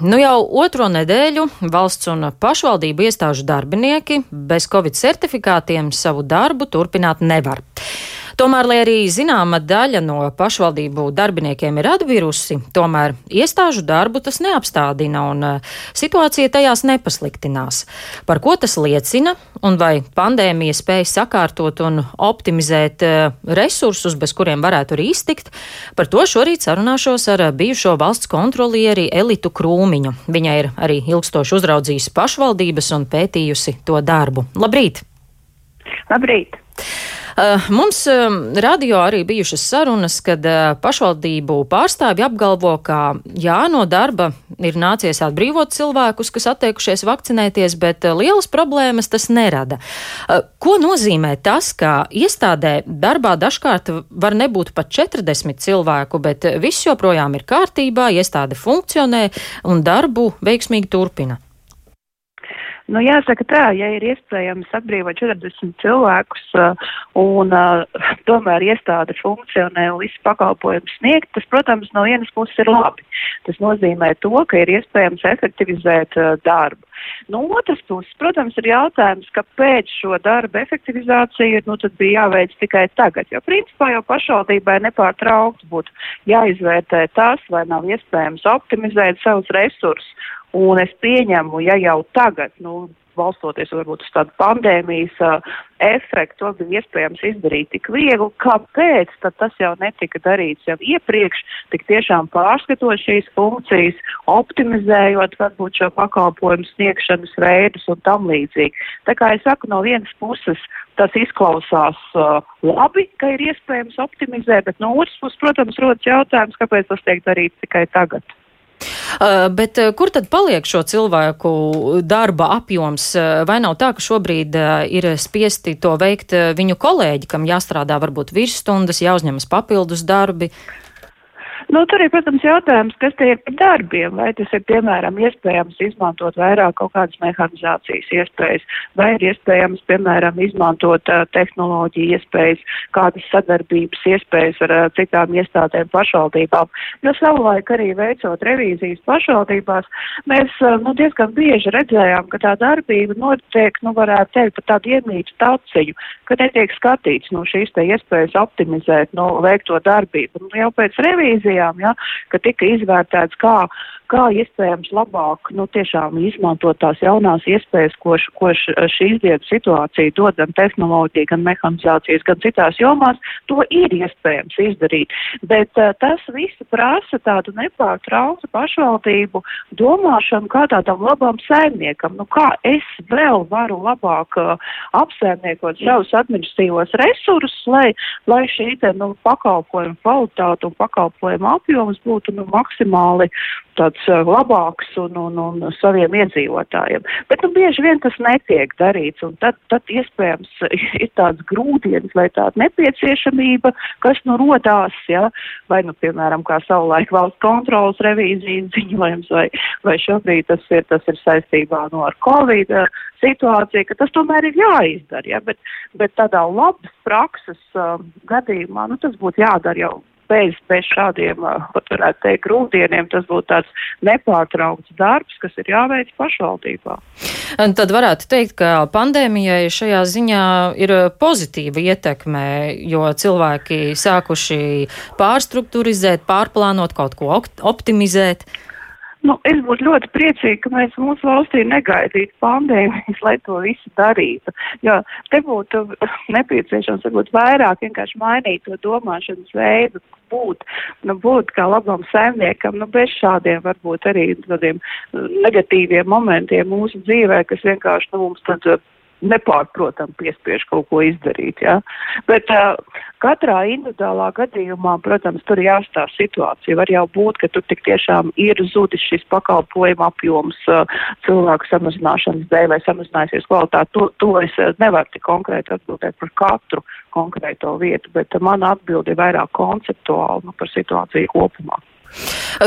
Nu jau otro nedēļu valsts un pašvaldību iestāžu darbinieki bez covid certifikātiem savu darbu turpināt nevar. Tomēr, lai arī zināma daļa no pašvaldību darbiniekiem ir atbirusi, tomēr iestāžu darbu tas neapstādina un eh, situācija tajās nepasliktinās. Par ko tas liecina un vai pandēmija spēja sakārtot un optimizēt eh, resursus, bez kuriem varētu arī iztikt, par to šorīt sarunāšos ar bijušo valsts kontrolieri Elitu Krūmiņu. Viņa ir arī ilgstoši uzraudzījusi pašvaldības un pētījusi to darbu. Labrīt! Labrīt! Eh, mums eh, radio arī bijušas sarunas, kad eh, pašvaldību pārstāvji apgalvo, ka jā, no darba ir nācies atbrīvot cilvēkus, kas atteikušies vakcinēties, bet lielas problēmas tas nerada. Ko nozīmē tas, ka iestādē darbā dažkārt var nebūt pat 40 cilvēku, bet viss joprojām ir kārtībā, iestāde funkcionē un darbu veiksmīgi turpina? Nu, jāsaka tā, ja ir iespējams atbrīvot 40 cilvēkus uh, un uh, tomēr iestāde funkcionē un visu pakalpojumu sniegt, tas, protams, no vienas puses ir labi. Tas nozīmē to, ka ir iespējams efektivizēt uh, darbu. No otras puses, protams, ir jautājums, kāpēc šo darbu efektivizāciju nu, bija jāveic tikai tagad. Jo principā jau pašvaldībai nepārtraukti būtu jāizvērtē tas, vai nav iespējams optimizēt savus resursus Un es pieņemu, ja jau tagad, nu, balstoties varbūt uz tādu pandēmijas uh, efektu, to bija iespējams izdarīt tik viegli, kāpēc tad tas jau netika darīts jau iepriekš, tik tiešām pārskatot šīs funkcijas, optimizējot varbūt šo pakalpojumu sniegšanas veidus un tam līdzīgi. Tā kā es saku, no vienas puses tas izklausās uh, labi, ka ir iespējams optimizēt, bet no otras puses, protams, rodas jautājums, kāpēc tas tiek darīts tikai tagad. Uh, bet uh, kur tad paliek šo cilvēku darba apjoms? Uh, vai nav tā, ka šobrīd ir spiesti to veikt viņu kolēģi, kam jāstrādā varbūt virsstundas, jāuzņemas papildus darbi? Nu, tur ir, protams, jautājums, kas te ir par darbiem. Vai tas ir, piemēram, iespējams izmantot vairāk kaut kādas mehanizācijas iespējas, vai ir iespējams, piemēram, izmantot uh, tehnoloģiju iespējas, kādas sadarbības iespējas ar uh, citām iestādēm pašvaldībām. Jo savulaik arī veicot revīzijas pašvaldībās, mēs uh, nu, diezgan bieži redzējām, ka tā darbība notiek, nu, varētu teikt, pa tādu iemītu taciņu, ka netiek skatīts no nu, šīs te iespējas optimizēt, nu, veikto darbību. Un jau pēc revīzijas diskusijām, ja, ka tika izvērtēts, kā, kā iespējams labāk nu, izmantot tās jaunās iespējas, ko, ko šīs dienas situācija dod gan tehnoloģija, gan mehanizācijas, gan citās jomās, to ir iespējams izdarīt. Bet uh, tas viss prasa tādu nepārtrauktu pašvaldību domāšanu kā tādam labam saimniekam. Nu, kā es vēl varu labāk uh, apsaimniekot savus administratīvos resursus, lai, lai šī te, nu, pakalpojumu kvalitāte un pakalpojumu apjoms būtu nu, maksimāli tāds uh, labāks un, un, un saviem iedzīvotājiem. Bet nu, bieži vien tas netiek darīts, un tad, tad iespējams ir tāds grūdienis vai tāda nepieciešamība, kas nu rodās, ja, vai, nu, piemēram, kā savulaik valsts kontrolas revīzijas ziņojums, vai, vai šobrīd tas ir, tas ir saistībā no ar Covid uh, situāciju, ka tas tomēr ir jāizdara, ja, bet, bet tādā labas prakses uh, gadījumā, nu, tas būtu jādara jau bez, bez šādiem, pat varētu teikt, grūdieniem, tas būtu tāds nepārtraukts darbs, kas ir jāveic pašvaldībā. Tad varētu teikt, ka pandēmijai šajā ziņā ir pozitīva ietekme, jo cilvēki sākuši pārstruktūrizēt, pārplānot, kaut ko optimizēt. Nu, es būtu ļoti priecīga, ka mēs mūsu valstī negaidītu pandēmijas, lai to visu darītu. Jo te būtu nepieciešams varbūt vairāk vienkārši mainīt to domāšanas veidu, būt, nu, būt kā labam saimniekam, nu, bez šādiem varbūt arī tādiem negatīviem momentiem mūsu dzīvē, kas vienkārši nu, mums tad nepārprotam piespiež kaut ko izdarīt. Ja? Bet uh, katrā individuālā gadījumā, protams, tur jāstāsta situācija. Var jau būt, ka tur tik tiešām ir zudis šis pakalpojuma apjoms uh, cilvēku samazināšanas dēļ vai samazinājusies kvalitāte. To, to es nevaru tik konkrēti atbildēt par katru konkrēto vietu, bet uh, mana atbilde ir vairāk konceptuāla nu, par situāciju kopumā.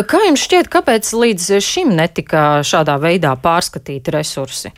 Kā jums šķiet, kāpēc līdz šim netika šādā veidā pārskatīti resursi?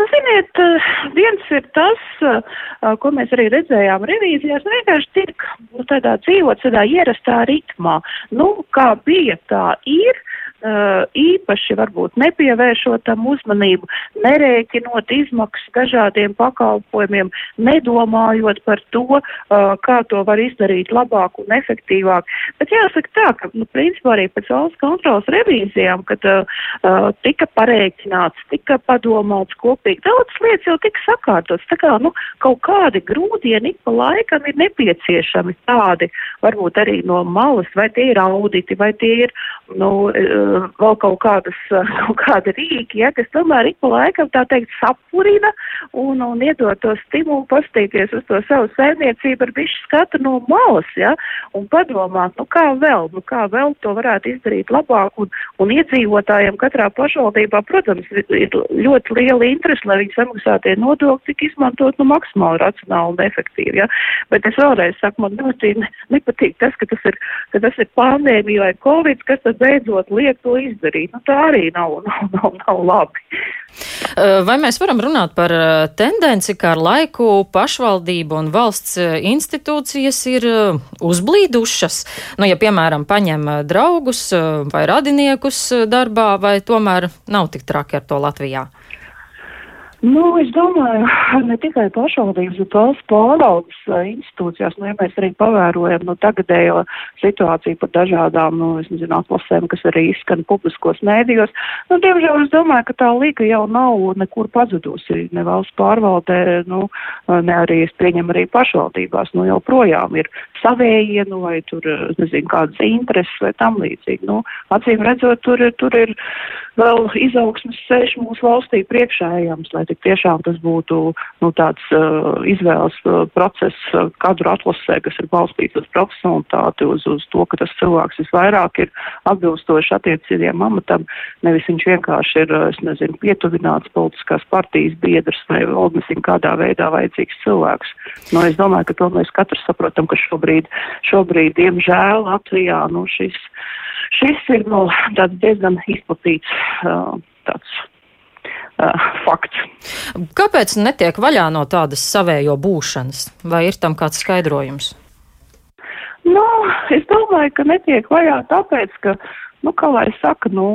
Nu, ziniet, eh, viens ir tas, eh, ko mēs arī redzējām revīzijās, nu, vienkārši tiek nu, tādā dzīvot tādā ierastā ritmā. Nu, kā bija, tā ir. Īpaši varbūt nepievēršot tam uzmanību, nerēķinot izmaksas dažādiem pakalpojumiem, nedomājot par to, kā to var izdarīt labāk un efektīvāk. Bet jāsaka tā, ka, nu, principā arī pēc valsts kontrolas revīzijām, kad uh, tika pareiķināts, tika padomāts kopīgi, daudz lietas jau tika sakārtotas. Tā kā, nu, kaut kādi grūdieni pa laikam ir nepieciešami tādi, varbūt arī no malas, vai tie ir auditi, vai tie ir, nu, uh, vēl kaut kādas, uh, kaut kādi rīki, ja, kas tomēr ik pa laikam, tā teikt, sapurina un, un iedod to stimulu pastīties uz to savu saimniecību ar bišķi skatu no malas, ja, un padomāt, nu kā vēl, nu kā vēl to varētu izdarīt labāk, un, un iedzīvotājiem katrā pašvaldībā, protams, ir ļoti liela interese, lai viņi samaksātie nodokļi tik izmantot nu maksimāli racionāli un efektīvi, ja, bet es vēlreiz saku, man ļoti nepatīk tas, ka tas ir, ka tas ir pandēmija vai covid, kas tad beidzot liek to izdarīt. Nu, tā arī nav, nav, nav, nav labi. Vai mēs varam runāt par tendenci, ka ar laiku pašvaldība un valsts institūcijas ir uzblīdušas? Nu, ja, piemēram, paņem draugus vai radiniekus darbā, vai tomēr nav tik traki ar to Latvijā? Nu, es domāju, ne tikai pašvaldības, bet valsts pārvaldes institūcijās, nu, ja mēs arī pavērojam nu, tagadējo situāciju par dažādām, nu, es nezinu, atlasēm, kas arī izskan publiskos mēdījos, nu, diemžēl es domāju, ka tā līga jau nav nekur pazudusi, ne valsts pārvaldē, nu, ne arī, es pieņemu arī pašvaldībās, nu, joprojām ir savējie, nu, vai tur, nezinu, kādas intereses vai tam līdzīgi. Nu, acīm redzot, tur, tur ir vēl izaugsmes ceļš mūsu valstī priekšējams, lai tik tiešām tas būtu nu, tāds uh, izvēles uh, process uh, kadru atlasē, kas ir balstīts uz profesionalitāti, uz, uz to, ka tas cilvēks visvairāk ir atbilstoši attiecīgiem amatam, nevis viņš vienkārši ir, uh, es nezinu, pietuvināts politiskās partijas biedrs vai vēl nezinu kādā veidā vajadzīgs cilvēks. Nu, es domāju, ka to mēs katrs saprotam, ka šobrīd, šobrīd diemžēl, Latvijā, nu, šis, šis ir nu, tāds diezgan izplatīts uh, tāds uh, fakts. Kāpēc netiek vaļā no tādas savējo būšanas? Vai ir tam kāds skaidrojums? Nu, es domāju, ka netiek vaļā tāpēc, ka, nu, kā lai saka, nu,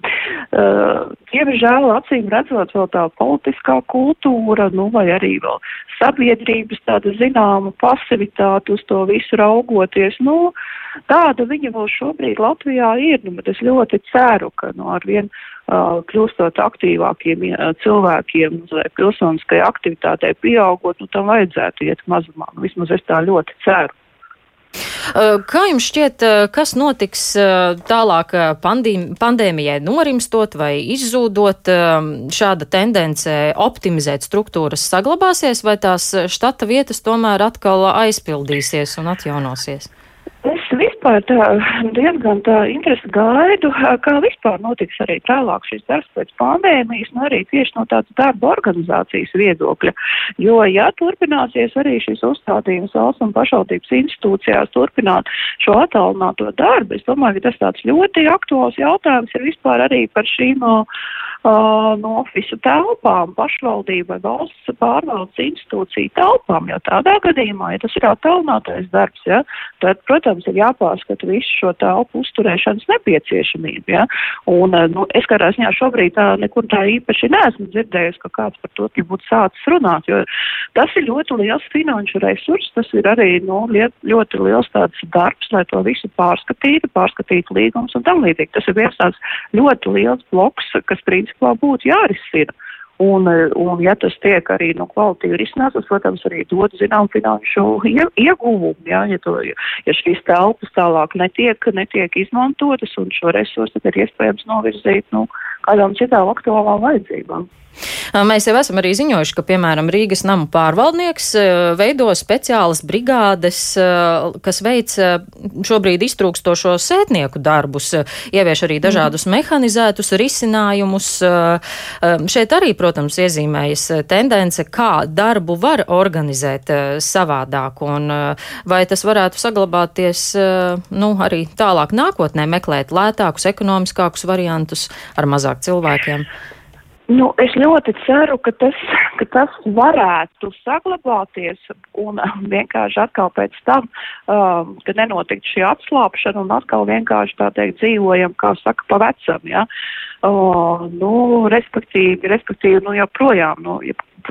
uh, diemžēl acīm redzot vēl tā politiskā kultūra, nu, vai arī vēl sabiedrības tāda zināma pasivitāte uz to visu raugoties, nu, tāda viņa vēl šobrīd Latvijā ir, nu, bet es ļoti ceru, ka, nu, ar vien uh, kļūstot aktīvākiem uh, cilvēkiem, vai pilsoniskai aktivitātei pieaugot, nu, tam vajadzētu iet mazumā. Nu, vismaz es tā ļoti ceru. Kā jums šķiet, kas notiks tālāk pandēmijai norimstot vai izzūdot? Šāda tendence optimizēt struktūras saglabāsies vai tās štata vietas tomēr atkal aizpildīsies un atjaunosies? Es vispār tā diezgan tā interesi gaidu, kā vispār notiks arī tālāk šis darbs pēc pandēmijas, un arī tieši no tādas darba organizācijas viedokļa. Jo, ja turpināsies arī šis uzstādījums valsts un pašvaldības institūcijās turpināt šo attālināto darbu, es domāju, ka tas tāds ļoti aktuāls jautājums ir vispār arī par šīm uh, no ofisu telpām, pašvaldību vai valsts pārvaldes institūciju telpām, jo tādā gadījumā, ja tas ir attālinātais darbs, ja, tad, protams, ir jāpārskata visu šo telpu uzturēšanas nepieciešamību. Ja? Un, eh, nu, es kādā ziņā šobrīd tā nekur tā īpaši neesmu dzirdējusi, ka kāds par to būtu sācis runāt, jo tas ir ļoti liels finanšu resurs, tas ir arī nu, liet, ļoti liels tāds darbs, lai to visu pārskatītu, pārskatītu līgums un tam līdzīgi. Tas ir viens tāds ļoti liels bloks, kas principā būtu jārisina. Un, un ja tas tiek arī nu, kvalitīvi risināts, tas, protams, arī dod zinām finanšu ieguvumu, ja, ja, to, ja šīs telpas tālāk netiek, netiek izmantotas un šo resursu ir iespējams novirzīt, nu, kādām citām aktuālām vajadzībām. Mēs jau esam arī ziņojuši, ka, piemēram, Rīgas namu pārvaldnieks veido speciālas brigādes, kas veic šobrīd iztrūkstošo sētnieku darbus, ievieš arī dažādus mm. mehanizētus risinājumus. Šeit arī, protams, iezīmējas tendence, kā darbu var organizēt savādāk, un vai tas varētu saglabāties, nu, arī tālāk nākotnē meklēt lētākus, ekonomiskākus variantus ar mazāk cilvēkiem. Nu, es ļoti ceru, ka tas, ka tas varētu saglabāties un vienkārši atkal pēc tam, um, ka nenotiktu šī atslāpšana un atkal vienkārši tā teikt dzīvojam, kā saka, pa vecam, ja. Uh, nu, respektīvi, respektīvi, nu, joprojām, nu,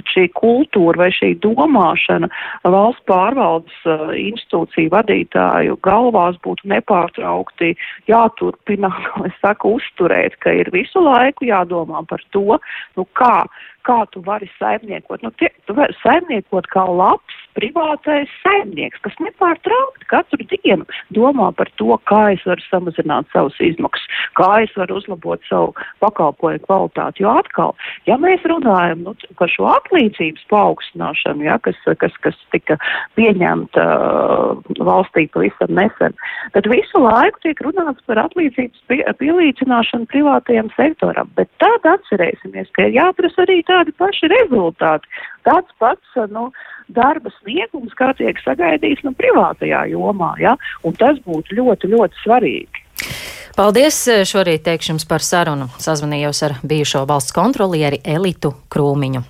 šī kultūra vai šī domāšana valsts pārvaldes uh, institūciju vadītāju galvās būtu nepārtraukti jāturpina, es saku, uzturēt, ka ir visu laiku jādomā par to, nu kā, kā tu vari saimniekot. Nu, tie, tu vari saimniekot kā labs privātais saimnieks, kas nepārtraukti katru dienu domā par to, kā es varu samazināt savus izmaksas, kā es varu uzlabot savu pakalpojumu kvalitāti. Jo atkal, ja mēs runājam nu, par šo atlīdzības paaugstināšanu, ja, kas, kas, kas tika pieņemta uh, valstī pavisam nesen, tad visu laiku tiek runāts par atlīdzības pie, pielīdzināšanu privātajam sektoram. Bet tad atcerēsimies, ka ir jāprasa arī tādi paši rezultāti. Tāds pats, nu, darba sniegums, kā tiek sagaidīts nu, privātajā jomā. Ja? Un tas būtu ļoti, ļoti svarīgi. Paldies! Šorīt teikšu jums par sarunu. Sazvanījos ar bijušo valsts kontrolieri Elitu Krūmiņu.